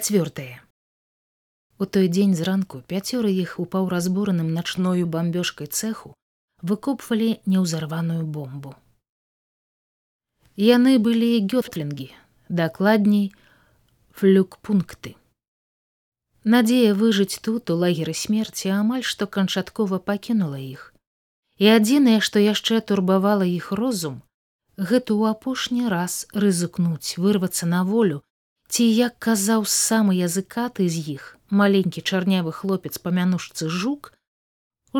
чавёртае у той дзень зранку пяцёры іх у паўразбораным начною бамбёжкай цэху выкопвалі неўзарваную бомбу. Яны былі гёфтлінгі дакладней флюкпункты. Надзея выжыць тут у лагеры смерці амаль што канчаткова пакінула іх. І адзінае што яшчэ турбавала іх розум гэта ў апошні раз рызыкнуць вырвацца на волю ці як казаў самы языкаты з іх маленькі чарнявы хлопец памянушцы жук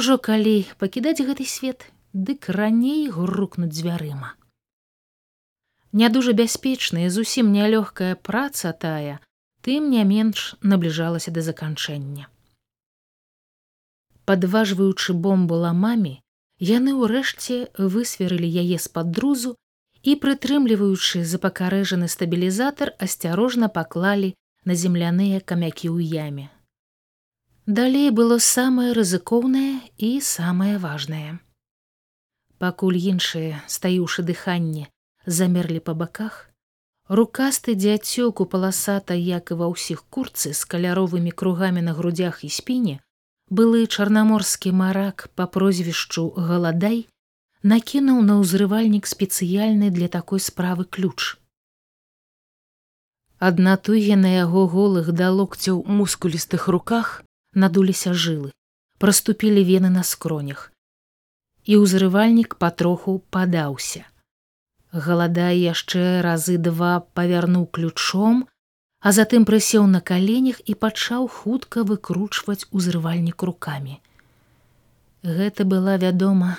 ужо калі пакідаць гэты свет дык раней грукнуць дзвярыма. Не дужа бяспечная зусім нялёгкая праца тая тым не менш набліжалася да заканчэння. Падважваючы бомбу ламамі яны ўрэшце высверылі яе з-пад друзу і прытрымліваючы запакарэжаны стабілізатар асцярожна паклалі на земляныя камякі ў яме. Далей было самае рызыкоўнае і самае важнае. Пакуль іншыя, стаюшы дыханне, замерлі па баках, рукасты дзяцёк у паласата, як і ва ўсіх курцы з каляровымі кругамі на грудях і спіне, былы чарнаморскі марак па прозвішчу галадай, накінуў на ўзрывальнік спецыяльны для такой справы ключ. Адна тугі на яго голых да локцяў мускулістых руках надуліся жылы, праступілі вены на скронях. І ўзрывальнік патроху падаўся. Галадай яшчэ разы два павярнуў ключом, а затым прысеў на каленях і пачаў хутка выкручваць узрывальнік рукамі. Гэта была вядома,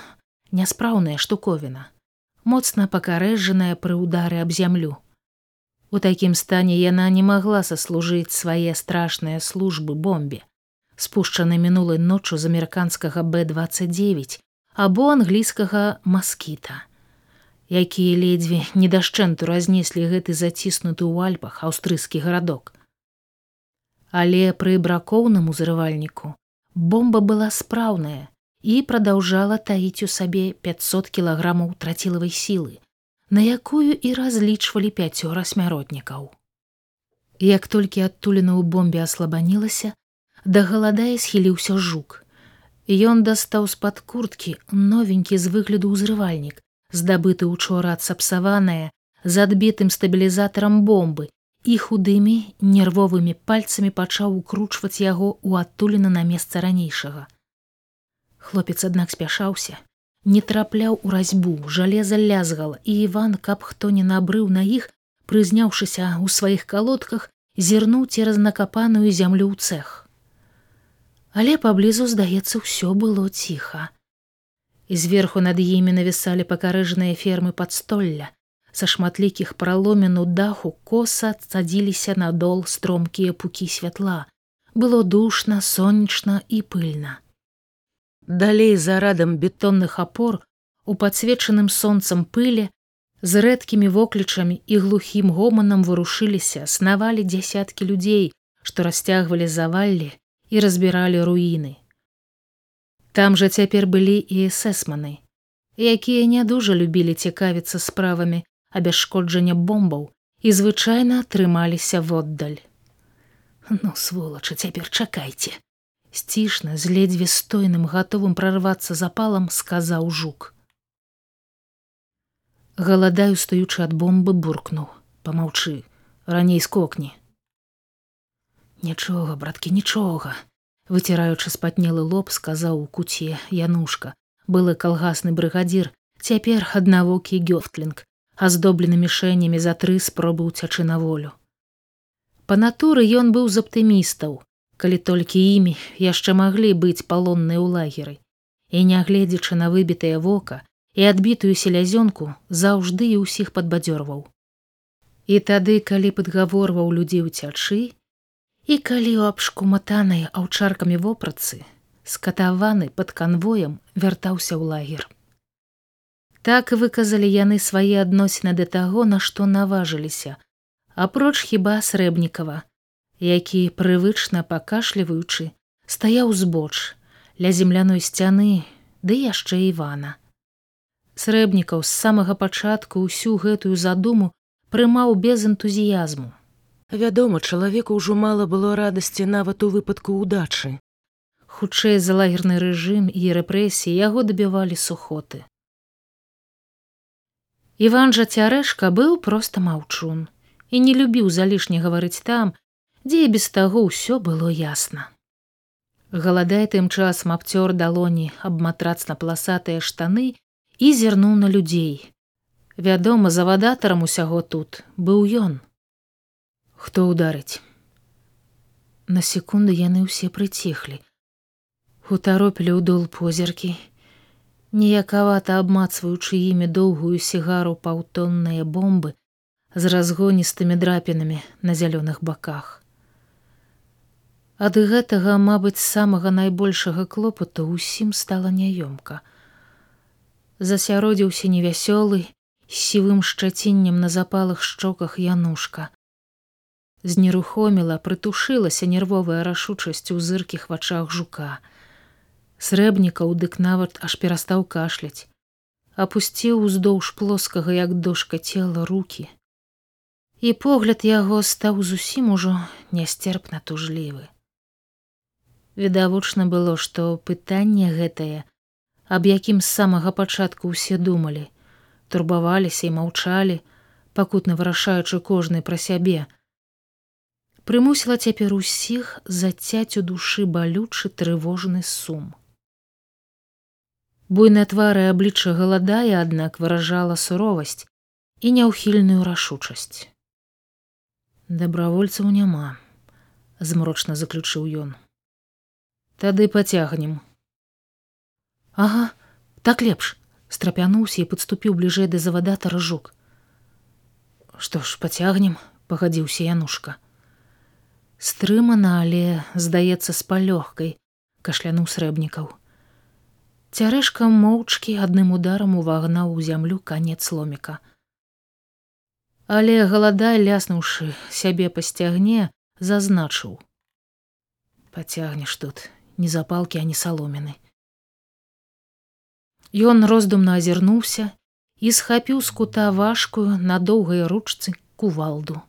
няспраўная штуковіна, моцна пакарэжаная пры ўдары аб зямлю. У такім стане яна не магла саслужыць свае страшныя службы бомбе, спушчанай мінулай ноччу з амерыканскага б29 або англійскага маскіта, якія ледзьве недашчэнту разнеслі гэты заціснуты ў альпах аўстрыйскі гарадок. Але пры бракоўным узрывальніку бомба была спраўная, і прадаўжала таіць у сабе 500 кілаграмаў трацілавай сілы, на якую і разлічвалі пяцёра смяротнікаў. Як толькі адтулена ў бомбе аслабанілася, да галадае схіліўся жук. Ён дастаў з-пад курткі новенькі з выгляду ўзрывальнік, здабыты учора адсапсаваная з адбітым стабілізатарам бомбы і худымі нервовымі пальцамі пачаў укручваць яго ў адтулена на месца ранейшага. Хлопец аднак спяшаўся, не трапляў у разьбу, жалеза лязгала, і Іван, каб хто не набрыў на іх, прызняўшыся ў сваіх калодках, зірнуў цераз накапаную зямлю ў цэх. Але паблізу, здаецца, ўсё было ціха. Зверху над імі навісалі пакарэжаныя фермы падстолля. Са шматлікіх праломену даху коса цадзіліся надол стромкія пукі святла. Было душна, сонечна і пыльна. Далей за радам бетонных апор у падсвечаным сонцам пыле з рэдкімі воклічамі і глухім гоманам варушыліся снавалі дзясяткі людзей, што расцягвалі заваллі і разбіралі руіны. Там жа цяпер былі і эсэсманы, якія не дужа любілі цікавіцца справамі абясшкоджання бомбаў і звычайна атрымаліся воддаль. Ну сволача цяпер чакайце сцішна з ледзьве стойным гатовым прарвацца запалам сказаў жук. Галадаю стаючы ад бомбы буркнуў. Помаўчы раней скокні. Нічога браткі нічога. Выціраючы спатнелы лоб сказаў у куце янушка былы калгасны брыгадзір цяпер аднавокі гёфтлінг аздоблены мішэнямі за тры спробы ўцячы на волю. Па натуры ён быў з аптымістаў калі толькі імі яшчэ маглі быць палонныя ў лагеры. І нягледзячы на выбітае вока і адбітую селязёнку заўжды і ўсіх падбадзёрваў. І тады калі падгаворваў людзей уцячы і калі ў абшкуматанай аўчаркамі вопратцы скатаваны пад канвоем вяртаўся ў лагер. Так выказалі яны свае адносіны да таго на што наважыліся. Апроч хіба срэбнікова які прывычна пакашліваючы стаяў збоч ля земляной сцяны ды яшчэ івана срэбнікаў з самага пачатку ўсю гэтую задуму прымаў без энтузіязму Вядома, чалавеку ўжо мала было радасці нават у выпадку ўдачы. Хутчэй за лагерны рэжым і рэпрэсіі яго дабівалі сухоты. Іван жа цярэшка быў проста маўчун і не любіў залішне гаварыць там, дзе і без таго ўсё было ясна. Галадай тым часам абцёр далоні аб матрацна паласатыя штаны і зірнуў на людзей. Вядома, завадатарам усяго тут быў ён. Хто ударыць? На секунду яны ўсе прыціхлі. Хутаропілі ў дол позіркі, ніякавата абмацваючы імі доўгую сігару паўтонныя бомбы з разгоністымі драпінамі на зялёных баках. Ад гэтага, мабыць, самага найбольшага клопату ўсім стала няёмка. Засяродзіўся невясёлы, сівым шчаціннем на запалых шчоках янушка. Знерухоміла, прытушылася нервовая рашучасць у зыркіх вачах жука. Срэбнікаў дык нават аж перастаў кашляць, апусціў уздоўж плоскага, як дошка цела руки. І погляд яго стаў зусім ужо нястерпна тужлівы відавочна было што пытанне гэтае аб якім з самага пачатку ўсе думалі турбаваліся і маўчалі пакутна вырашаючы кожны пра сябе прымусіла цяпер усіх зацяць у душы балючы трывожны сум. Буйная твары аблічча галадае аднак выражала суровасць і няўхільную рашучасць. Дабравольцаў няма змрочна заключыў ён тады пацягнем. Ага так лепш. Страпянуўся і падступіў бліжэй да завадатара жук што ж пацягнем пагадзіўся янушка. Стрымана але здаецца з палёгкай кашлянуў срэбнікаў. Цярэшка моўчкі адным ударам увагнаў у зямлю канец ломіка. Але галадай ляснуўшы сябе па сцягне зазначыў. Пацягнеш тут ні запалкі ані саломіны. Ён роздумна азірнуўся і схапіў з кута важкую на доўгай ручцы кувалду.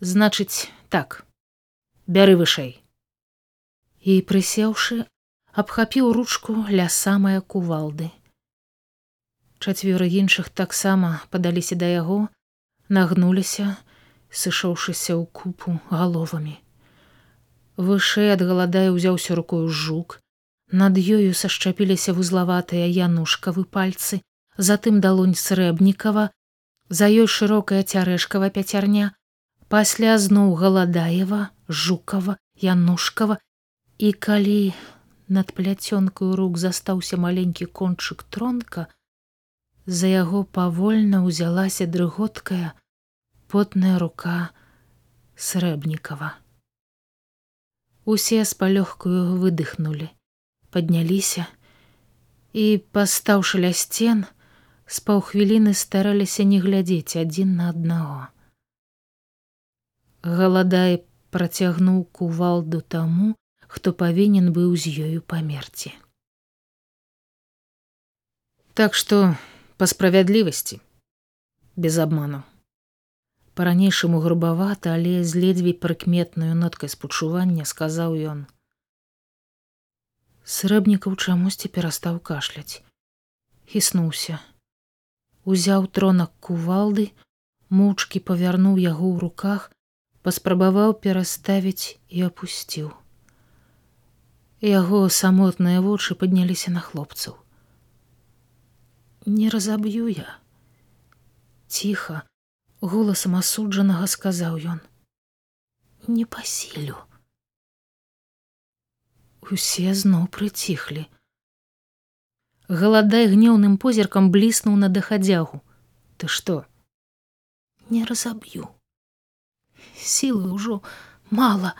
Значыць, так, бяры вышэй. І прысеўшы, абхапіў ручку ля самая кувалды. Чацвёра іншых таксама падаліся да яго, нагнуліся, сышоўшыся ў купу галовамі. Вышэй ад галадая ўзяўся рукою жук. Над ёю сашчапіліся вузлаватыя янушкавы пальцы, затым далонь срэбнікава, за ёй шырокая цярэшкава пяцярня, пасля зноў галадаева, жукава, янушкава і калі над пляцёнкаю рук застаўся маленькі кончык тронка, за яго павольна ўзялася дрыготкая потная рука срэбнікава. Усе з палёгкую выдыхнули, падняліся і, пастаўшы ля сцен, з паўхвіліны стараліся не глядзець адзін на аднаго. Галадай працягнуў кувалду таму, хто павінен быў з ёю памерці. Так што па справядлівасці без абману по-ранейшаму грубавата, але з ледзьве прыкметнаю ноткай спачування сказаў ён. Срэбнікаў чамусьці перастаў кашляць. Хіснуўся. Узяў тронак кувалды, мучкі павярнуў яго ў руках, паспрабаваў пераставіць і апусціў. Яго самотныя вочы падняліся на хлопцаў. Не разаб'ю я. Ціха, голасам асуджанага сказаў ён. Не пасілю усе зноў прыціхлі. Галадай гнеўным позіркам бліснуў на дахадзягу. Ты што? Не разаб'ю. Сілы ўжо мала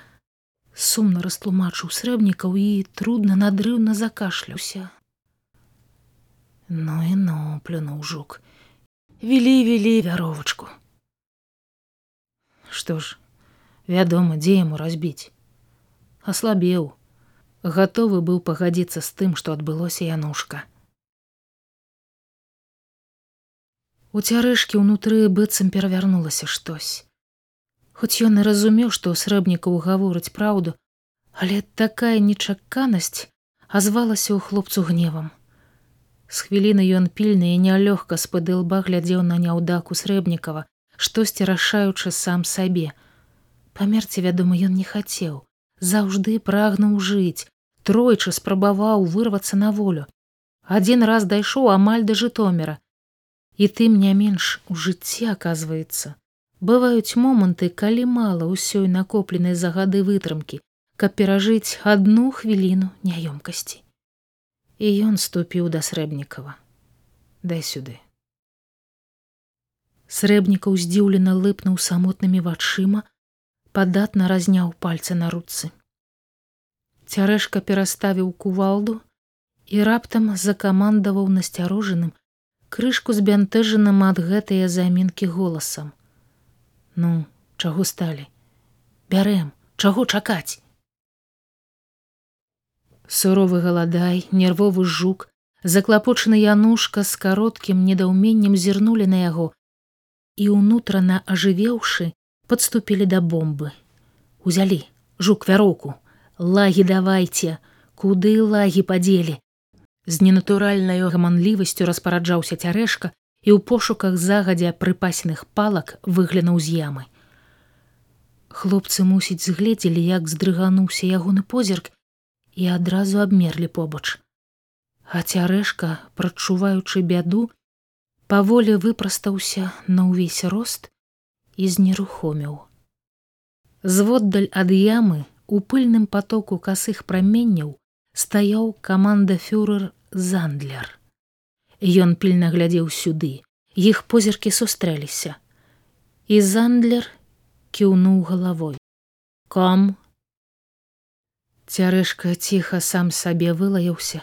сумна растлумачыў срэбнікаў і трудна надрыўна закашляўся ну і ну плюнуў жук. Вілі вілі вяровачку Што ж, вядома, дзе яму разбіць. Аслабеў, гатовы быў пагадзіцца з тым, што адбылося янушка. У цярэшкі ўнутры быццам перавярнулася штось. Хоць ён і разумеў, што срэбнікаў гаворыць праўду, але такая нечаканасць азвалася ў хлопцу гневам. З хвіліны ён пільны і нялёгка спады лба глядзеў на няўдаку срэбнікава, штосьці рашаючы сам сабе. Памерці, вядома, ён не хацеў, заўжды прагнуў жыць, тройчы спрабаваў вырвацца на волю. Адзін раз дайшоў амаль да жытомера. І тым не менш у жыцці аказваецца. Бываюць моманты, калі мала ўсёй накопленай за гады вытрымкі, каб перажыць адну хвіліну няёмкасці. І ён ступіў да срэбнікава. Дай сюды. Срэбнікаў здзіўлена лыпнуў самотнымі вачыма, падатна разняў пальцы на руцы. Цярэшка пераставіў кувалду і раптам закамандаваў насцярожаным, крышку збянтэжаным ад гэтыя замінкі голасам. Ну, чаго сталі? Бярэм, чаго чакаць? Суровы галадай, нервовы жук, заклапочаны янушка з кароткім недаўменнем зірнулі на яго і ўнутрана ажывеўшы подступілі да бомбы. Узялі жук вяроўку, лагі давайте, куды лагі падзелі. З ненатуральнаю гаманлівасцю распараджаўся цярэшка і ў пошуках загадзя прыпасеных палак выглянуў з ямы. Хлопцы мусіць згледзелі, як здрыгануўся ягоны позірк і адразу абмерлі побач. А цярэшка, прачуваючы бяду, паволі выпрастаўся на ўвесь рост і знерухоміў. Зводдаль ад ямы у пыльным потоку касых праменняў стаяў каманда фюрер зандляр. Ён пільна глядзеў сюды, іх позіркі сустрэліся. І зандлер кіўнуў галавой. Ком Цярэшка ціха сам сабе вылаяўся,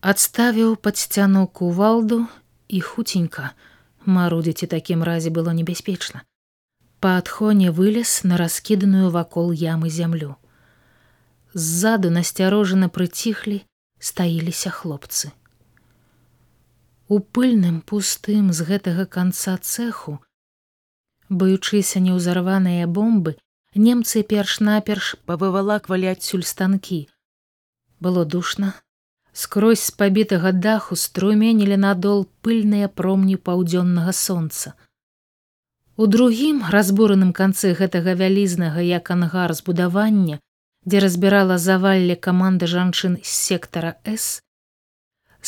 адставіў пад сцяну кувалду і хуценька марудзіць і такім разе было небяспечна па адхоне вылез на раскіданую вакол ямы зямлю ззаду насцярожана прыціхлі стаіліся хлопцы у пыльным пустым з гэтага канца цеху баючыся неўзарваныя бомбы немцы перш-наперш павывалаквалі адсюль станкі. Было душна скрозь з пабітага даху струменілі надол пыльныя промні паўдзённага сонца. У другім разбураным канцы гэтага вялізнага як ангар збудавання, дзе разбірала завалле каманды жанчын з сектара с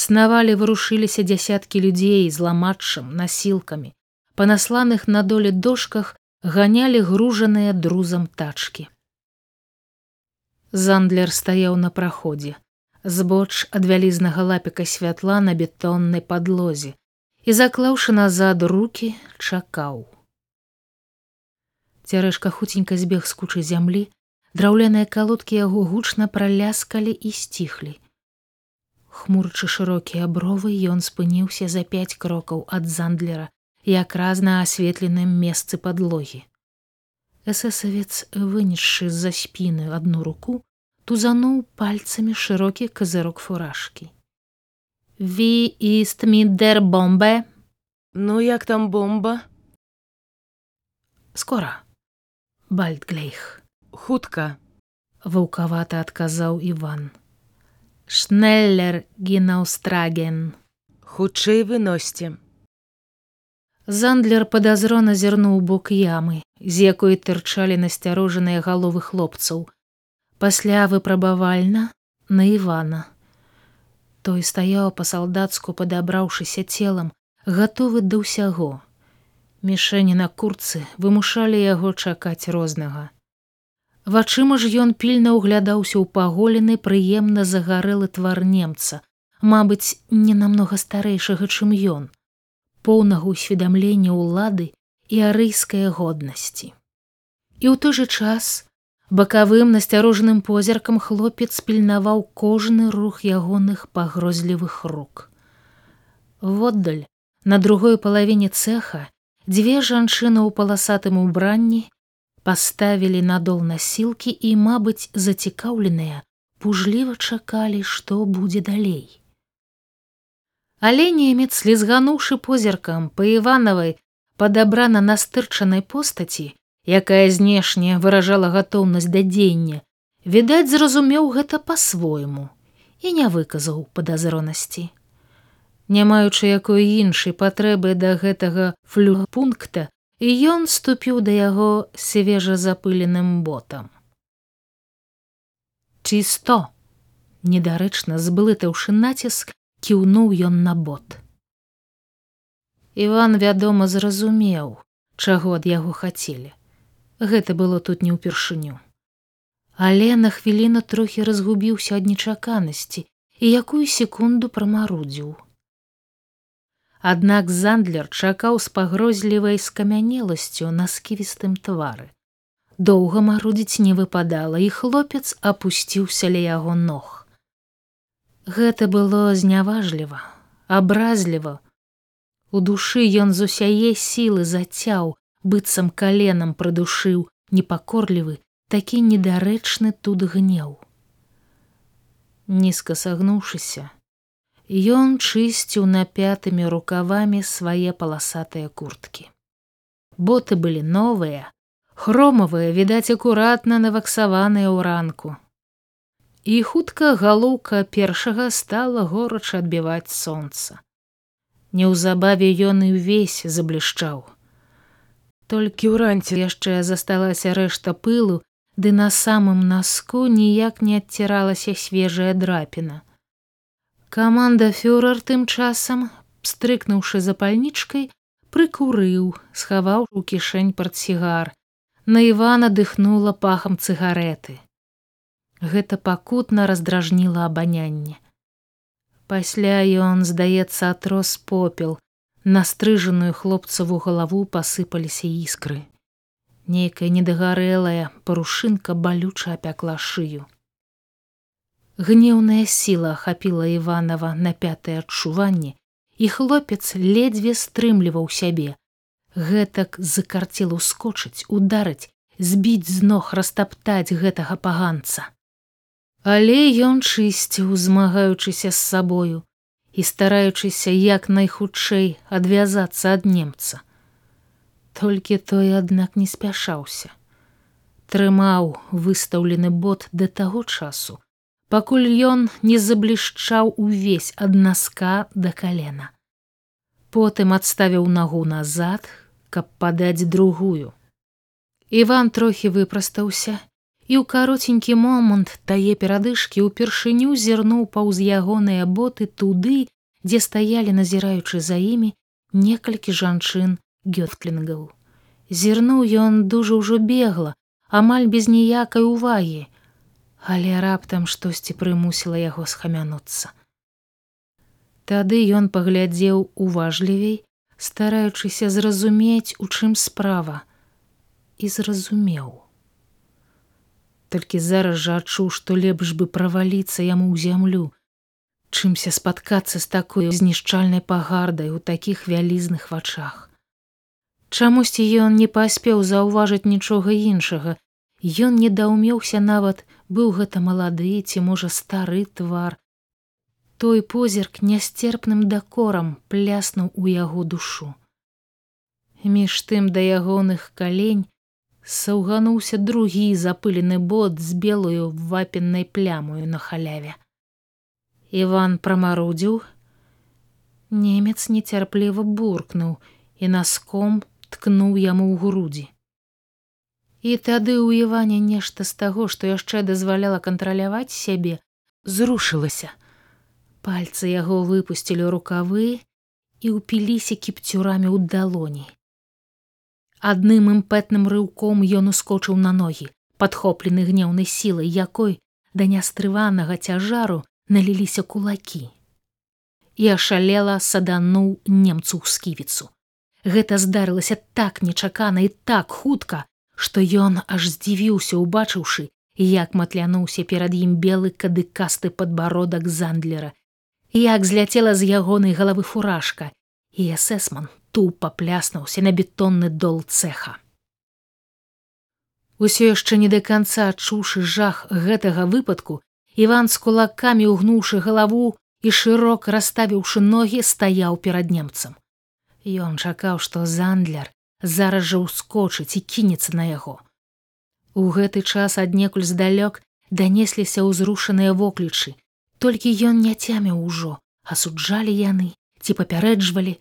снавалі вырушыліся дзясяткі людзей з ламатчам насілкамі. Па насланых на доле дошках ганялі гружаныя друзам тачкі. Зандлер стаяў на праходзе збоч ад вялізнага лапіка святла на бетоннай падлозе і заклаўшы назад руки чакаў. Цярэшка хуценька збег з кучы зямлі драўляныя калодкі яго гучна праляскалі і сціхлі. Хмурчы шырокія бровы ён спыніўся за пяць крокаў ад зандлера якраз на асветленым месцы падлогі. Эсэсавец вынесшы з-за спіны одну руку тузануў пальцамі шырокі казырок фуражкі. Ви іст мідер бомбе? Ну як там бомба? Скора бальдглейх хутка ваўкавата адказаў иван шнеллер генаўстраген хутчэй выносьце зандлер падазрона зірнуў бок ямы з якой тырчалі насцярожаныя галовы хлопцаў пасля выпрабавальна на ивана. Той стаяў па-салдацку падабраўшыся целам гатовы да ўсяго мішэні на курцы вымушалі яго чакаць рознага. Вачыма ж ён пільна ўглядаўся ў паголены прыемна загарэлы твар немца. Мабыць не намнога старэйшага чым ён. Поўнага ўсведамлення ўлады і арыйскай годнасці. І ў той жа час бакавым насцярожаным позіркам хлопец пільнаваў кожны рух ягоных пагрозлівых рук. Воддаль на другой палавіне цеха дзве жанчыны ў паласатым убранні паставілі надол насілкі і мабыць зацікаўленыя пужліва чакалі што будзе далей. Але немец слізгануўшы позіркам па іванавай падабрана настырчанай постаці якая знешне выражала гатоўнасць да дзеяння, відаць, зразумеў гэта па-свойму і не выказаў падазронасці. Не маючы якой іншай патрэбы да гэтага флюпункта, і ён ступіў да яго свежа запыленым ботам. Чысто, недарэчна зблытаўшы націск, кіўнуў ён на бот. Іван, вядома, зразумеў, чаго ад яго хацелі. Гэта было тут не ўпершыню. Але на хвіліну трохі разгубіўся ад нечаканасці і якую секунду прамарудзіў. Аднак зандлер чакаў з пагрозлівай скамянеласцю на сківістым твары. Доўга марудзіць не выпадала, і хлопец апусціўся ля яго ног. Гэта было зняважліва, абразліва, У душы ён з усяе сілы зацяў, быццам каленам прыдушыў непакорлівы, такі недарэчны тут гнеў. Нізка сагнуўшыся, ён чысціў напятымі рукавамі свае паласатыя курткі. Боты былі новыя, хромавыя, відаць акуратна наваксаваныя ў ранку. І хутка галоўка першага стала горача адбіваць сонца. Неўзабаве ён і ўвесь заблішчаў. Толькі ўранці яшчэ засталася рэшта пылу, ды на самым наску ніяк не адціралася свежая драпіна. Каманда фюрер тым часам, стрыкнуўшы запальнічкай, прыкурыў, схаваў у кішэнь партсігар. На Івана дыхнула пахам цыгареты. Гэта пакутна раздражніла абанянне. Пасля ён, здаецца, атрос попел, на стрыжаную хлопцаву галаву пасыпаліся іскры. Нейкая недагарэлая парушынка балюча апякла шыю. Гнеўная сіла ахапіла Іванова на пятае адчуванне, і хлопец ледзьве стрымліваў сябе. Гэтак закарцел ускочыць, ударыць, збіць з ног растаптаць гэтага паганца. Але ён чысціў, змагаючыся з сабою і стараючыся як найхутчэй адвязацца ад немца. Толькі той, аднак не спяшаўся. Трымаў выстаўлены бот да таго часу, пакуль ён не заблішчаў увесь ад наска да калена. Потым адставіў нагу назад, каб падаць другую. Іван трохі выпрастаўся і ў каротенькі момант тае перадышкі ўпершыню зірнуў паўз ягоныя боты туды, дзе стаялі назіраючы за імі некалькі жанчын гёфтлінгаў. Зірнуў ён дужа ўжо бегла, амаль без ніякай увагі, але раптам штосьці прымусіла яго схамянуцца. Тады ён паглядзеў уважлівей, стараючыся зразумець, у чым справа і зразумеў толькі зараз жа адчуў, што лепш бы праваліцца яму ў зямлю, чымся спаткацца з такой знішчальнай пагардай у такіх вялізных вачах. Чамусьці ён не паспеў заўважыць нічога іншага, Ён не даўмеўся нават быў гэта малады ці можа стары твар. Той позірк нясцерпным дакорам пляснуў у яго душу. Між тым да ягоных калень саўгануўся другі запылены бот з белую вапеннай плямою на халяве. Іван прамарудзіў. Немец нецярпліва буркнуў і наском ткнуў яму ў грудзі. І тады ў Іване нешта з таго, што яшчэ дазваляла кантраляваць сябе, зрушылася. Пальцы яго выпусцілі рукавы і ўпіліся кіпцюрамі ў далоні. Адным імпэтным рыўком ён ускочыў на ногі, падхоплены гнеўнай сілай, якой да нястрыванага цяжару наліліся кулакі. І ашалела садануў немцу ў сківіцу. Гэта здарылася так нечакана і так хутка, што ён аж здзівіўся, убачыўшы, як матлянуўся перад ім белы кадыкасты падбародак зандлера, як зляцела з ягонай галавы фуражка, і эсэсман тупа пляснуўся на бетонны дол цеха. Усё яшчэ не да канца адчуўшы жах гэтага выпадку, Іван з кулакамі ўгнуўшы галаву і шырок расставіўшы ногі стаяў перад немцам. Ён чакаў, што зандляр зараз жа ўскочыць і кінецца на яго. У гэты час аднекуль здалёк данесліся ўзрушаныя воклічы, толькі ён не цяміў ужо, асуджалі яны ці папярэджвалі,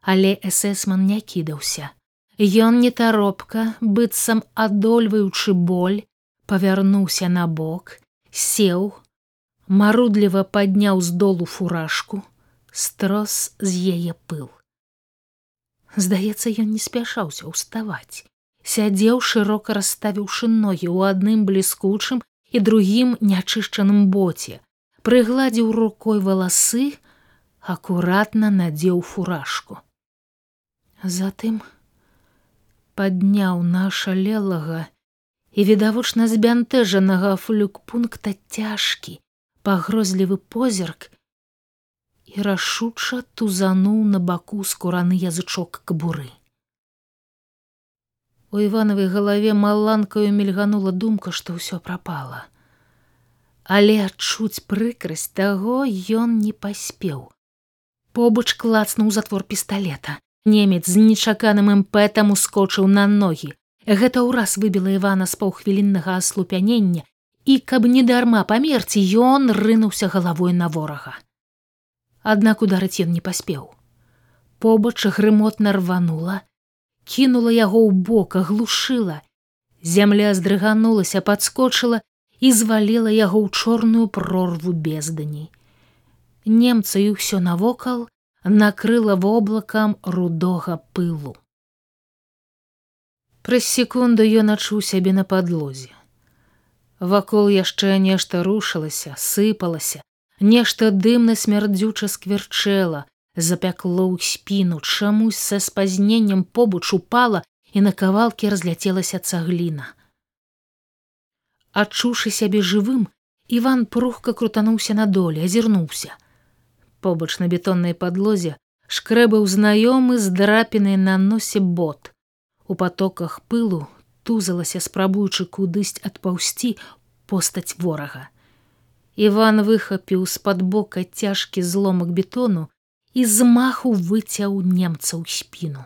але эсэсман не кідаўся. Ён нетаропка, быццам адольваючы боль, павярнуўся на бок, сеў, марудліва падняў з долу фуражку, строс з яе пыл. Здаецца, ён не спяшаўся ўставаць. Сядзеў шырока расставіўшы ногі ў адным бліскучым і другім нячышчаным боце, прыгладзіў рукой валасы, акуратна надзеў фуражку. Затым падняў нашалелага і відавочна збянтэжанага флюк-пункта цяжкі, пагрозлівы позірк і рашуча тузануў на баку скураны язычок кабуры. У іванавай галаве маланкаю мільганула думка, што ўсё прапала. Але адчуць прыкрасць таго ён не паспеў. Побач клацнуў затвор пісталета. Немец з нечаканым імпэтам ускочыў на ногі. Гэта ўраз выбіла Івана з паўхвіліннага аслупянення, і каб не дарма памерці, ён рынуўся галавой на ворага. Аднак ударыць ён не паспеў. Побач грымотна рванула, кінула яго ў бок, аглушыла. Зямля здрыганулася, падскочыла і зваліла яго ў чорную прорву бездані. Немца і ўсё навокал накрыла воблакам рудога пылу. Праз секунду ён адчуў сябе на падлозе. Вакол яшчэ нешта рушылася, сыпалася, нешта дымна смярдзюча скверчэла, запякло ў спіну, чамусь са спазненнем побач упала і на кавалкі разляцелася цагліна. Адчуўшы сябе жывым, Іван прухка крутануўся на доле, азірнуўся. Побач на бетоннай падлозе шкрэбаў знаёмы з драпінай на носе бот. У потоках пылу тузалася, спрабуючы кудысь адпаўсці постаць ворага. Іван выхапіў з-пад бока цяжкі зломак бетону і з маху выцяў немца ў спіну.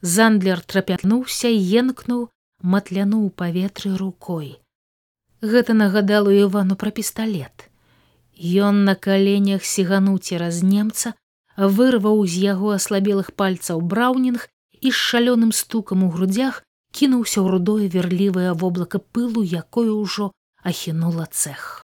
Зандлер трапятнуўся енкнуў, матлянуў паветры рукой. Гэта нагадало Івану пра пісталет. Ён на каленях сігануў цераз немца, вырваў з яго аслабелых пальцаў браўнінг і з шалёным стукам у грудях кінуўся ў рудое верлівае воблака пылу, якое ўжо ахінула цэх.